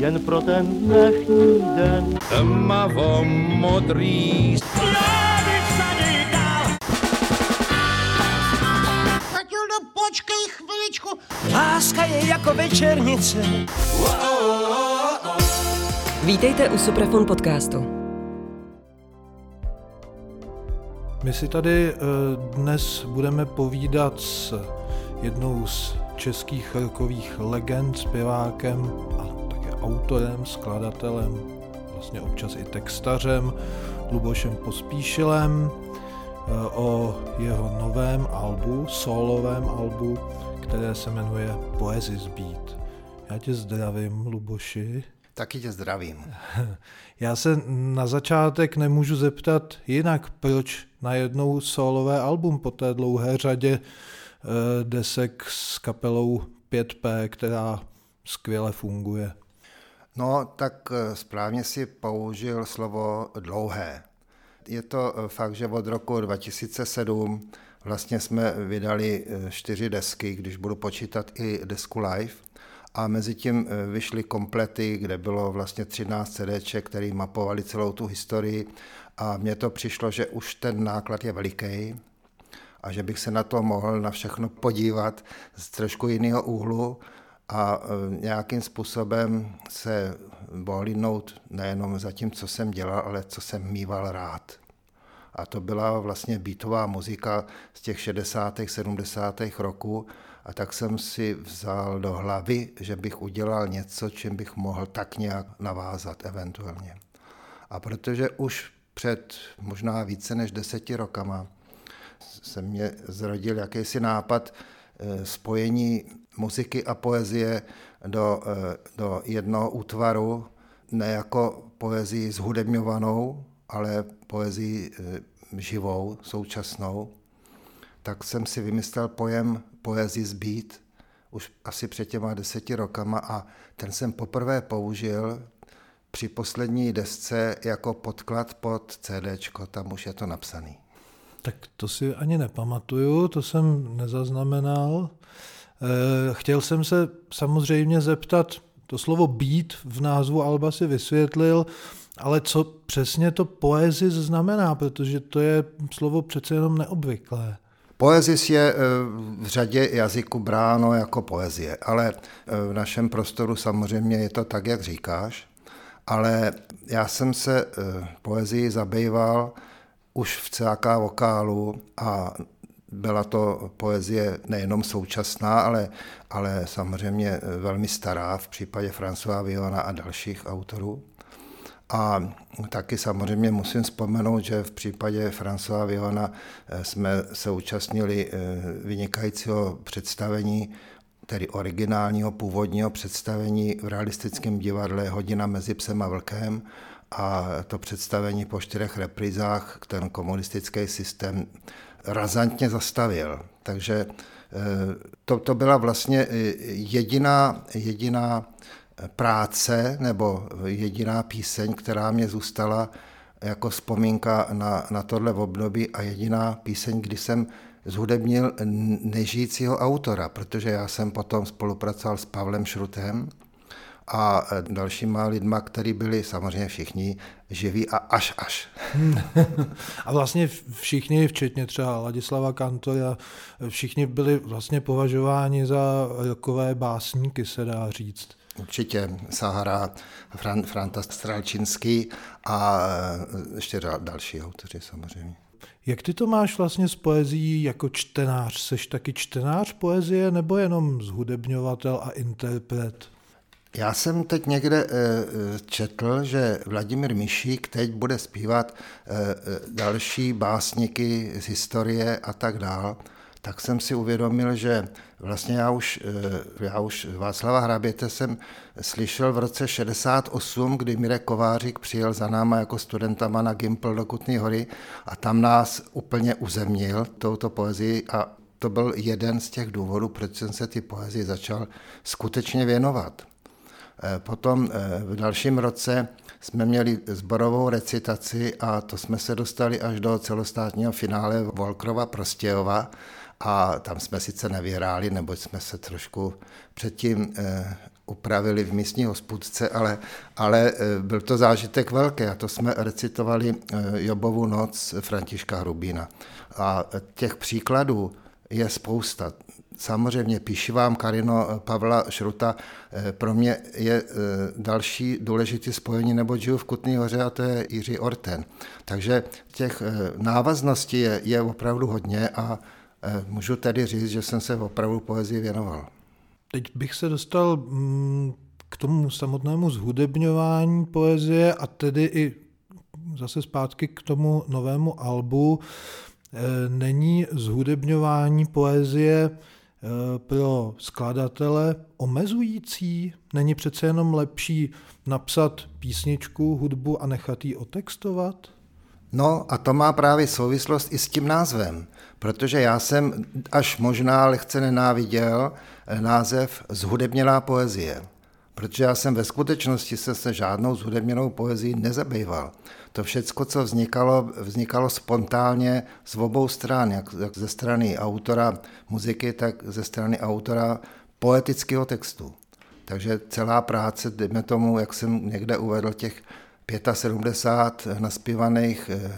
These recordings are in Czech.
jen pro ten dnešní den. Tmavo modrý Matildo, počkej chviličku. Láska je jako večernice. Vítejte u Suprafon podcastu. My si tady eh, dnes budeme povídat s jednou z českých rokových legend, zpěvákem a autorem, skladatelem, vlastně občas i textařem, Lubošem Pospíšilem eh, o jeho novém albu, solovém albu, které se jmenuje Poezis Beat. Já tě zdravím, Luboši. Taky tě zdravím. Já se na začátek nemůžu zeptat jinak, proč najednou solové album po té dlouhé řadě eh, desek s kapelou 5P, která skvěle funguje. No, tak eh, správně si použil slovo dlouhé. Je to eh, fakt, že od roku 2007 vlastně jsme vydali čtyři desky, když budu počítat i desku live. A mezi tím vyšly komplety, kde bylo vlastně 13 CDček, které mapovali celou tu historii. A mně to přišlo, že už ten náklad je veliký a že bych se na to mohl na všechno podívat z trošku jiného úhlu a nějakým způsobem se bohlídnout nejenom za tím, co jsem dělal, ale co jsem mýval rád. A to byla vlastně beatová muzika z těch 60. 70. roků, a tak jsem si vzal do hlavy, že bych udělal něco, čím bych mohl tak nějak navázat eventuálně. A protože už před možná více než deseti rokama se mě zrodil jakýsi nápad eh, spojení muziky a poezie do, eh, do jednoho útvaru, ne jako poezii zhudebňovanou, ale poezii eh, živou, současnou, tak jsem si vymyslel pojem poezii zbít už asi před těma deseti rokama a ten jsem poprvé použil při poslední desce jako podklad pod CD, tam už je to napsaný. Tak to si ani nepamatuju, to jsem nezaznamenal. Eh, chtěl jsem se samozřejmě zeptat, to slovo být v názvu Alba si vysvětlil, ale co přesně to poezis znamená, protože to je slovo přece jenom neobvyklé. Poezis je eh, v řadě jazyků bráno jako poezie, ale eh, v našem prostoru samozřejmě je to tak, jak říkáš. Ale já jsem se poezii zabýval už v CAK vokálu a byla to poezie nejenom současná, ale, ale samozřejmě velmi stará v případě François Villana a dalších autorů. A taky samozřejmě musím vzpomenout, že v případě François Villana eh, jsme se účastnili eh, vynikajícího představení, tedy originálního původního představení v realistickém divadle Hodina mezi psem a vlkem a to představení po čtyřech reprizách ten komunistický systém razantně zastavil. Takže eh, to, to byla vlastně jediná, jediná práce nebo jediná píseň, která mě zůstala jako vzpomínka na, na tohle období a jediná píseň, kdy jsem zhudebnil nežijícího autora, protože já jsem potom spolupracoval s Pavlem Šrutem a dalšíma lidma, kteří byli samozřejmě všichni živí a až až. a vlastně všichni, včetně třeba Ladislava Kantora, všichni byli vlastně považováni za rokové básníky, se dá říct. Určitě Sahara, Fran, Franta Stralčinský a eh, ještě další autoři samozřejmě. Jak ty to máš vlastně s poezí jako čtenář? Seš taky čtenář poezie nebo jenom zhudebňovatel a interpret? Já jsem teď někde eh, četl, že Vladimír Mišík teď bude zpívat eh, další básníky z historie a tak dál tak jsem si uvědomil, že vlastně já už, eh, já už Václava Hraběte jsem slyšel v roce 68, kdy Mirek Kovářík přijel za náma jako studentama na Gimpl do Kutný hory a tam nás úplně uzemnil touto poezii a to byl jeden z těch důvodů, proč jsem se ty poezii začal skutečně věnovat. Eh, potom eh, v dalším roce jsme měli zborovou recitaci a to jsme se dostali až do celostátního finále Volkrova Prostějova a tam jsme sice nevyhráli, nebo jsme se trošku předtím eh, upravili v místní hospůdce, ale, ale byl to zážitek velký a to jsme recitovali Jobovu noc Františka Hrubína. A těch příkladů je spousta. Samozřejmě píši vám Karino Pavla Šruta, eh, pro mě je eh, další důležitý spojení, nebo žiju v Kutný hoře a to je Jiří Orten. Takže těch eh, návazností je, je opravdu hodně a můžu tedy říct, že jsem se opravdu poezii věnoval. Teď bych se dostal mm, k tomu samotnému zhudebňování poezie a tedy i zase zpátky k tomu novému albu. Není zhudebňování poezie Eh, pro skladatele omezující? Není přece jenom lepší napsat písničku, hudbu a nechat ji otextovat? No a to má právě souvislost i s tím názvem, protože já jsem až možná lehce nenáviděl eh, název Zhudebněná poezie protože já jsem ve skutečnosti se se žádnou zhudebněnou poezí nezabýval. To všecko, co vznikalo, vznikalo spontánně z obou stran, jak, jak ze strany autora muziky, tak ze strany autora poetického textu. Takže celá práce, dejme tomu, jak jsem někde uvedl, těch 75 naspívaných eh,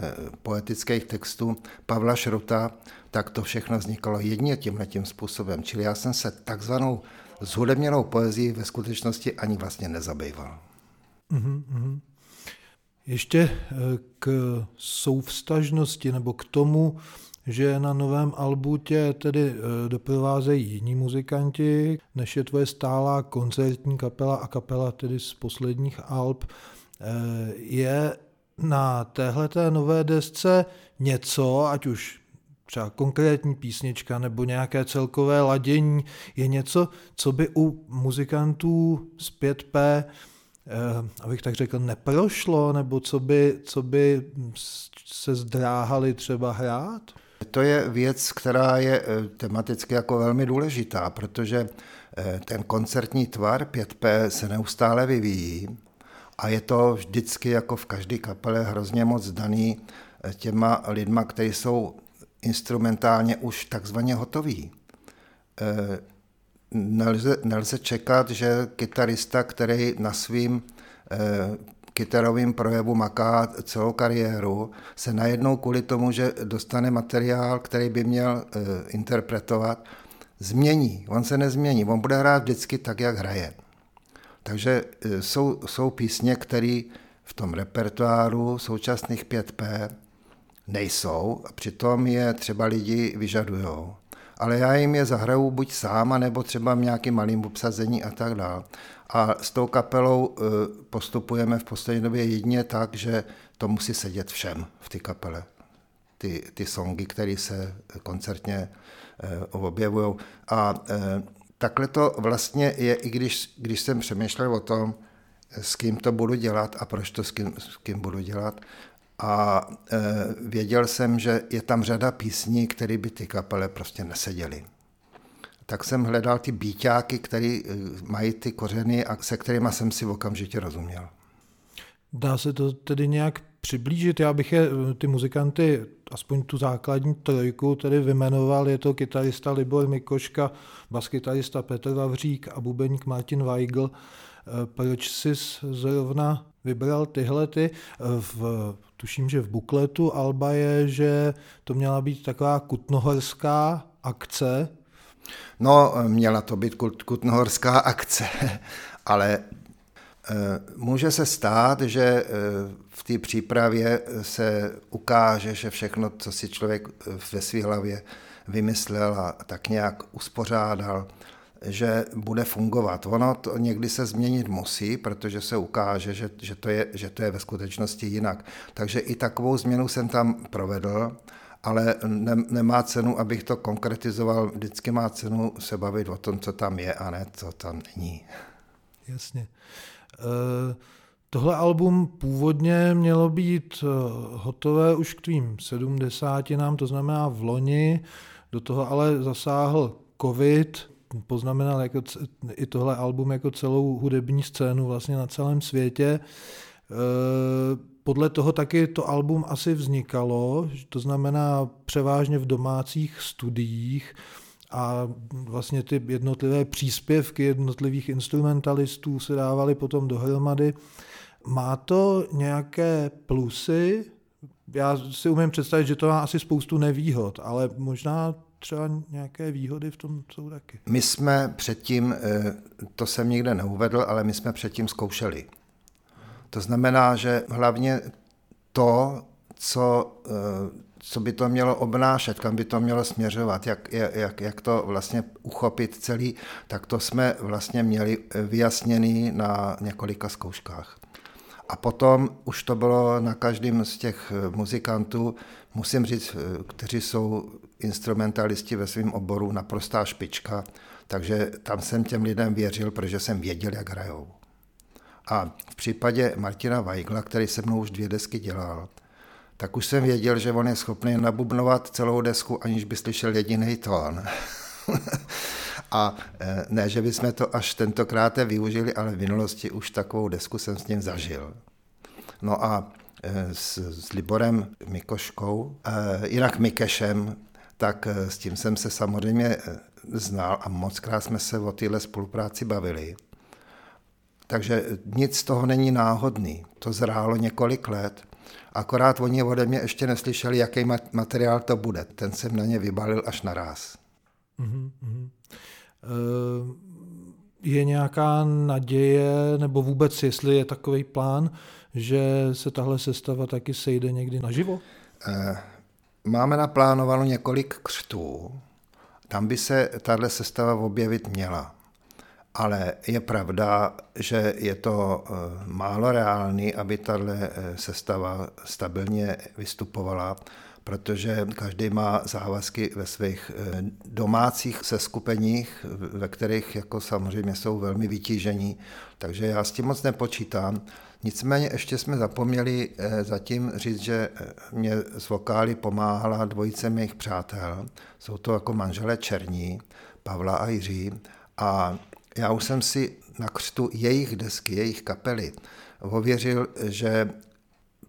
poetických textů Pavla Šruta, tak to všechno vznikalo jedině tímhle tím způsobem. Čili já jsem se takzvanou zhudebněnou poezí ve skutečnosti ani vlastně nezabýval. Mm-hmm. Ještě eh, k souvstažnosti nebo k tomu, že na novém albu tě tedy eh, doprovázejí jiní muzikanti, než je tvoje stálá koncertní kapela a kapela tedy z posledních alb. Eh, je na téhleté nové desce něco, ať už třeba konkrétní písnička nebo nějaké celkové ladění je něco, co by u muzikantů z 5P, eh, abych tak řekl, neprošlo, nebo co by, co by se zdráhali třeba hrát? To je věc, která je eh, tematicky jako velmi důležitá, protože eh, ten koncertní tvar 5P se neustále vyvíjí a je to vždycky jako v každé kapele hrozně moc daný těma lidma, kteří jsou instrumentálně už takzvaně hotový. E, nelze, nelze čekat, že kytarista, který na svým e, kytarovým projevu maká celou kariéru, se najednou kvůli tomu, že dostane materiál, který by měl e, interpretovat, změní. On se nezmění, on bude hrát vždycky tak, jak hraje. Takže jsou, jsou písně, které v tom repertoáru současných 5P nejsou a přitom je třeba lidi vyžadujou. Ale já jim je zahraju buď sám, nebo třeba v nějakým malým obsazení a tak dále. A s tou kapelou e, postupujeme v poslední době jedině tak, že to musí sedět všem v té kapele. Ty, ty songy, které se koncertně e, objevují. A e, takhle to vlastně je, i když, když jsem přemýšlel o tom, s kým to budu dělat a proč to s kým, s kým budu dělat, a e, věděl jsem, že je tam řada písní, které by ty kapele prostě neseděly. Tak jsem hledal ty bíťáky, které e, mají ty kořeny a se kterými jsem si okamžitě rozuměl. Dá se to tedy nějak přiblížit? Já bych je, ty muzikanty, aspoň tu základní trojku, tedy vymenoval. Je to kytarista Libor Mikoška, baskytarista Petr Vavřík a bubeník Martin Weigl. E, proč jsi zrovna vybral tyhle ty? V tuším, že v bukletu Alba je, že to měla být taková kutnohorská akce. No, měla to být kutnohorská akce, ale eh, může se stát, že eh, v té přípravě se ukáže, že všechno, co si člověk eh, ve své hlavě vymyslel a tak nějak uspořádal, že bude fungovat. Ono to někdy se změnit musí, protože se ukáže, že, že, to, je, že to je ve skutečnosti jinak. Takže i takovou změnu jsem tam provedl, ale ne, nemá cenu, abych to konkretizoval. Vždycky má cenu se bavit o tom, co tam je a ne co tam není. Jasně. Uh... Tohle album původně mělo být e, hotové už k tvým sedmdesátínám, to znamená v loni, do toho ale zasáhl covid, poznamenal jako i tohle album jako celou hudební scénu vlastně na celém světě. E, podle toho taky to album asi vznikalo, to znamená převážně v domácích studiích a vlastně ty jednotlivé příspěvky jednotlivých instrumentalistů se dávaly potom dohromady. Má to nějaké plusy? Já si umím představit, že to má asi spoustu nevýhod, ale možná třeba nějaké výhody v tom jsou taky. My jsme předtím, eh, to jsem nikde neuvedl, ale my jsme předtím zkoušeli. To znamená, že hlavně to, co, eh, co by to mělo obnášet, kam by to mělo směřovat, jak, jak, jak to vlastně uchopit celý, tak to jsme vlastně měli vyjasněný na několika zkouškách. A potom už to bylo na každém z těch muzikantů, musím říct, kteří jsou instrumentalisti ve svém oboru, naprostá špička, takže tam jsem těm lidem věřil, protože jsem věděl, jak hrajou. A v případě Martina Weigla, který se mnou už dvě desky dělal, tak už jsem věděl, že on je schopný nabubnovat celou desku, aniž by slyšel jediný tón. a e, ne, že bychom to až tentokrát využili, ale v minulosti už takovou desku jsem s ním zažil. No a e, s, s Liborem Mikoškou, e, jinak Mikešem, tak s tím jsem se samozřejmě znal a moc krát jsme se o téhle spolupráci bavili. Takže nic z toho není náhodný. To zrálo několik let. Akorát oni ode mě ještě neslyšeli, jaký materiál to bude. Ten jsem na ně vybalil až naraz. Mm-hmm. Je nějaká naděje, nebo vůbec jestli je takový plán, že se tahle sestava taky sejde někdy naživo? Eh, máme naplánováno několik křtů. Tam by se tahle sestava objevit měla ale je pravda, že je to eh, málo reálný, aby tahle eh, sestava stabilně vystupovala, protože každý má závazky ve svých eh, domácích seskupeních, ve kterých jako samozřejmě jsou velmi vytížení, takže já s tím moc nepočítám. Nicméně ještě jsme zapomněli zatím říct, že mě z vokály pomáhala dvojice mých přátel. Jsou to jako manželé Černí, Pavla a Jiří. A já už jsem si na křtu jejich desky, jejich kapely ověřil, že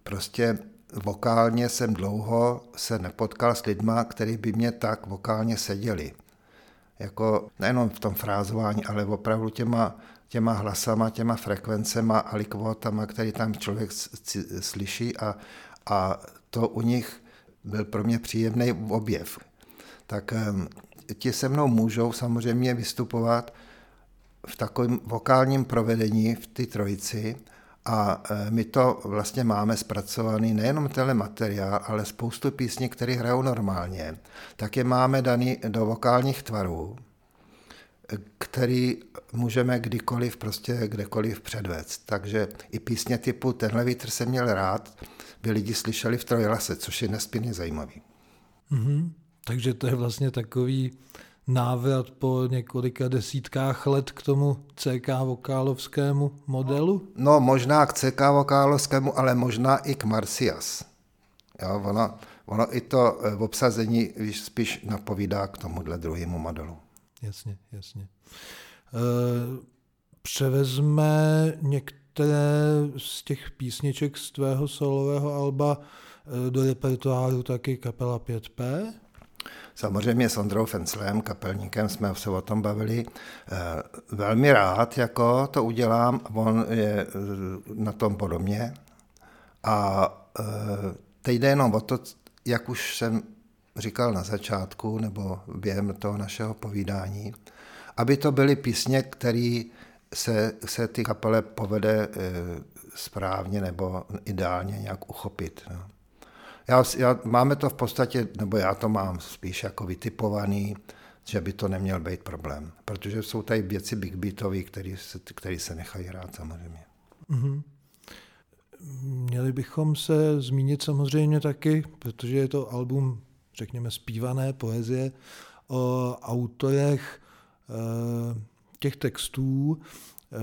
prostě vokálně jsem dlouho se nepotkal s lidma, kteří by mě tak vokálně seděli. Jako nejenom v tom frázování, ale opravdu těma, těma hlasama, těma frekvencema a likvotama, který tam člověk slyší a, a to u nich byl pro mě příjemný objev. Tak ti se mnou můžou samozřejmě vystupovat v takovém vokálním provedení v ty trojici a e, my to vlastně máme zpracovaný nejenom telemateriál, ale spoustu písní, které hrajou normálně, tak je máme daný do vokálních tvarů, který můžeme kdykoliv, prostě kdekoliv předvést. Takže i písně typu Tenhle vítr jsem měl rád, by lidi slyšeli v trojlase, což je nesmírně zajímavý. Mm-hmm. Takže to je vlastně takový návrat po několika desítkách let k tomu CK vokálovskému modelu? No možná k CK vokálovskému, ale možná i k Marcias. Jo, ono, ono i to v eh, obsazení víš, spíš napovídá k tomuhle druhému modelu. Jasně, jasně. E, převezme některé z těch písniček z tvého solového alba eh, do repertoáru taky kapela 5P? Samozřejmě s Ondrou Fenslem, kapelníkem, jsme se o tom bavili. Eh, velmi rád jako to udělám, on je eh, na tom podobně. A eh, teď jde jenom o to, jak už jsem říkal na začátku, nebo během toho našeho povídání, aby to byly písně, které se, se ty kapele povede správně nebo ideálně nějak uchopit. No. Já, já, máme to v podstatě, nebo já to mám spíš jako vytipovaný, že by to neměl být problém. Protože jsou tady věci big beatové, které se, který se nechají hrát samozřejmě. Mm-hmm. Měli bychom se zmínit samozřejmě taky, protože je to album, řekněme, zpívané poezie, o autorech e, těch textů, e,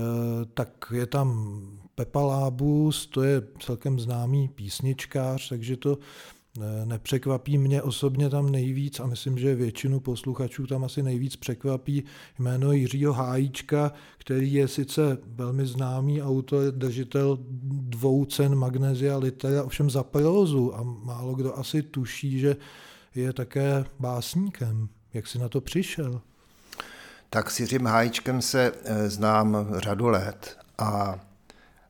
tak je tam Pepa Lábus, to je celkem známý písničkář, takže to eh, nepřekvapí mě osobně tam nejvíc a myslím, že většinu posluchačů tam asi nejvíc překvapí jméno Jiřího Hájíčka, který je sice velmi známý autor, držitel dvou cen Magnesia Litera, ovšem za prózu a málo kdo asi tuší, že je také básníkem. Jak jsi na to přišel? Tak s Jiřím Hájčkem se eh, znám řadu let a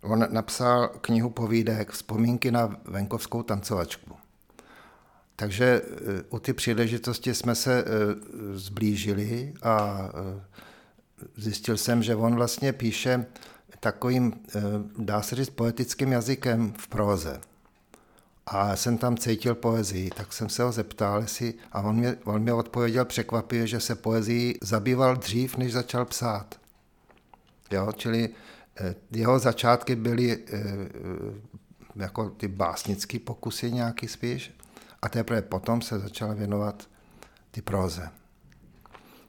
on napsal knihu povídek Vzpomínky na venkovskou tancovačku. Takže eh, u ty příležitosti jsme se zblížili a zjistil jsem, že on vlastně píše takovým, dá se říct, poetickým jazykem v próze. A jsem tam cítil poezii, tak jsem se ho zeptal, jestli, a on mě, on mě odpověděl překvapivě, že se poezii zabýval dřív, než začal psát. Jo, čili eh, jeho začátky byly eh, jako ty básnické pokusy nějaký spíš a teprve potom se začal věnovat ty proze.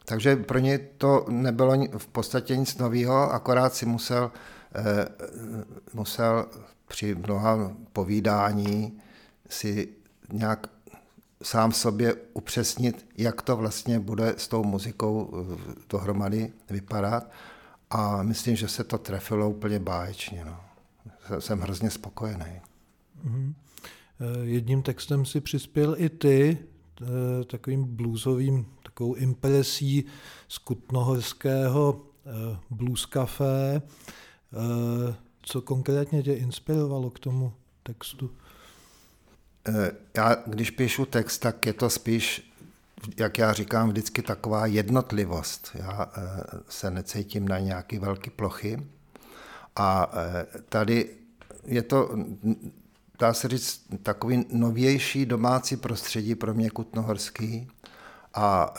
Takže pro ně to nebylo v podstatě nic nového, akorát si musel, eh, musel při mnoha povídání si nějak sám sobě upřesnit, jak to vlastně bude s tou muzikou eh, dohromady vypadat. A myslím, že se to trefilo úplně báječně. No. Jsem hrozně spokojený. Mm-hmm. Jedním textem si přispěl i ty, eh, takovým bluesovým, takovou impresí z Kutnohorského blues café. Co konkrétně tě inspirovalo k tomu textu? Eh, já, když píšu text, tak je to spíš, jak já říkám, vždycky taková jednotlivost. Já eh, se necítím na nějaké velké plochy. A eh, tady je to, dá se říct, takový novější domácí prostředí pro mě kutnohorský. A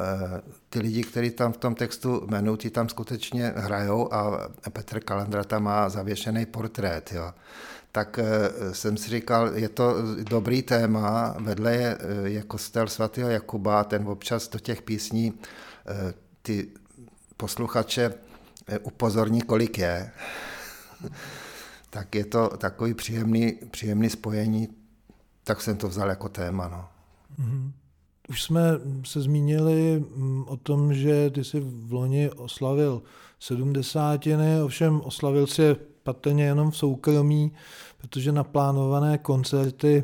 ty lidi, kteří tam v tom textu jmenují, ty tam skutečně hrajou a Petr Kalandra tam má zavěšený portrét. Jo tak eh, jsem si říkal, je to dobrý téma, vedle je, eh, je kostel svatého Jakuba, ten občas do těch písní ty posluchače upozorní, kolik je. tak je to takový příjemný, příjemný spojení, tak jsem to vzal jako téma. No. Mm-hmm. Už jsme se zmínili mm, o tom, že ty jsi v loni oslavil sedmdesátiny, ovšem oslavil si patrně jenom v soukromí, protože naplánované koncerty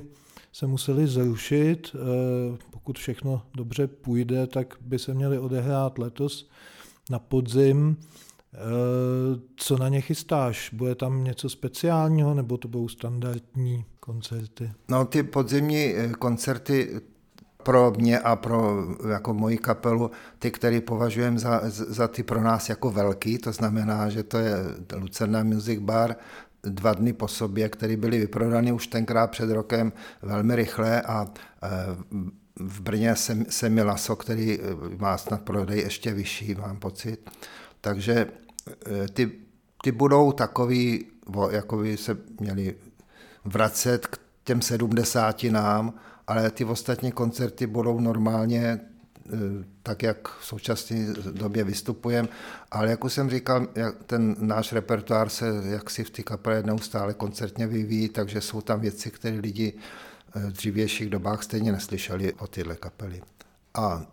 se museli zrušit. Eh, pokud všechno dobře půjde, tak by se měly odehrát letos na podzim. Eh, co na ně chystáš? Bude tam něco speciálního nebo to budou standardní koncerty? No ty podzimní eh, koncerty pro mě a pro jako moji kapelu, ty, které považujeme za, za ty pro nás jako velký, to znamená, že to je Lucerna Music Bar, dva dny po sobě, které byly vyprodány už tenkrát před rokem velmi rychle a e, v Brně Semi Laso, který e, má snad prodej ještě vyšší, mám pocit. Takže e, ty, ty budou takový, jako by se měli vracet k těm sedmdesátínám, ale ty ostatní koncerty budou normálně eh, tak, jak v současné době vystupujeme. Ale jak už jsem říkal, ten náš repertoár se jaksi v té kapele neustále koncertně vyvíjí, takže jsou tam věci, které lidi eh, v dřívějších dobách stejně neslyšeli o tyhle kapely. A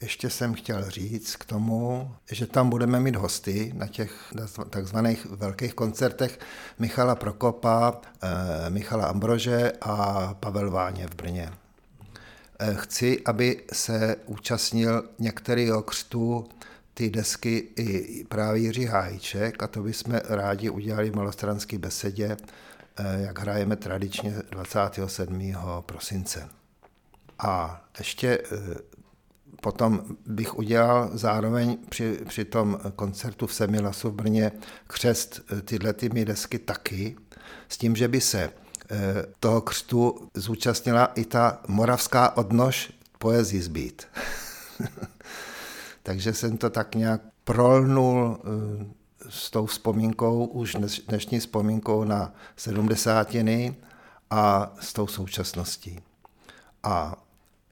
ještě jsem chtěl říct k tomu, že tam budeme mít hosty na těch takzvaných velkých koncertech Michala Prokopa, eh, Michala Ambrože a Pavel Váně v Brně. Eh, chci, aby se účastnil některého křtu ty desky i právě Jiří Hájček a to bychom rádi udělali v malostranské besedě, eh, jak hrajeme tradičně 27. prosince. A ještě potom bych udělal zároveň při, při tom koncertu v Semilasu v Brně křest eh, tyhle ty desky taky, s tím, že by se eh, toho křtu zúčastnila i ta moravská odnož poezii zbýt. Takže jsem to tak nějak prolnul eh, s tou vzpomínkou, už dnešní vzpomínkou na sedmdesátiny a s tou současností. A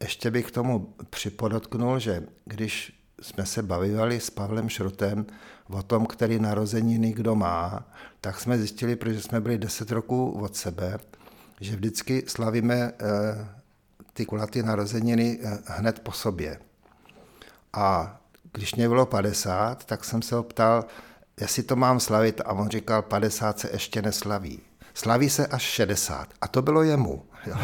ještě bych k tomu připodotknul, že když jsme se bavili s Pavlem Šrotem o tom, který narozeniny kdo má, tak jsme zjistili, protože jsme byli 10 roků od sebe, že vždycky slavíme eh, ty kulaty narozeniny eh, hned po sobě. A když mě bylo 50, tak jsem se ho ptal, jestli to mám slavit a on říkal, 50 se ještě neslaví. slaví se až 60. A to bylo jemu. Jo.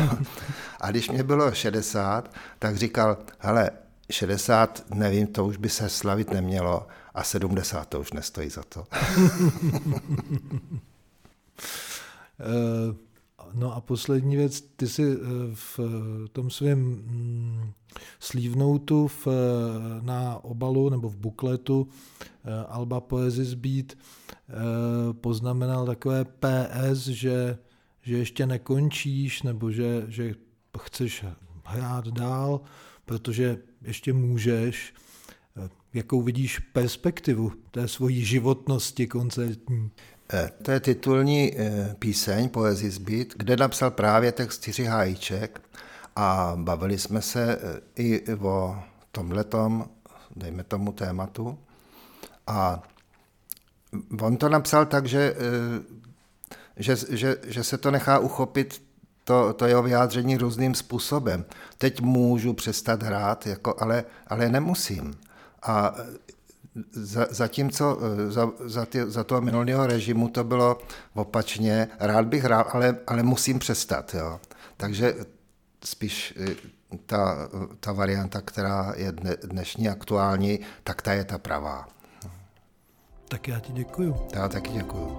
A když mě bylo 60, tak říkal, hele, 60, nevím, to už by se slavit nemělo a 70 to už nestojí za to. Eh, no a poslední věc, ty si eh, v tom svém mm, slívnoutu v, na obalu nebo v bukletu eh, Alba Poesis Beat poznamenal takové PS, že, že ještě nekončíš nebo že, že chceš hrát dál, protože ještě můžeš. Jakou vidíš perspektivu té svojí životnosti koncertní? Eh, to je titulní eh, píseň Poezy zbyt, kde napsal právě text Jiří Hájíček a bavili jsme se eh, i o tomhletom, dejme tomu tématu. A on to napsal tak, že, že, že, že se to nechá uchopit to, to jeho vyjádření různým způsobem. Teď můžu přestat hrát, jako, ale, ale nemusím. A za, zatímco za, za, ty, za toho minulého režimu to bylo opačně, rád bych hrál, ale, ale musím přestat. Jo. Takže spíš eh, ta, ta varianta, která je dne, dnešní aktuální, tak ta je ta pravá. Tak já ti děkuju. Já taky děkuju.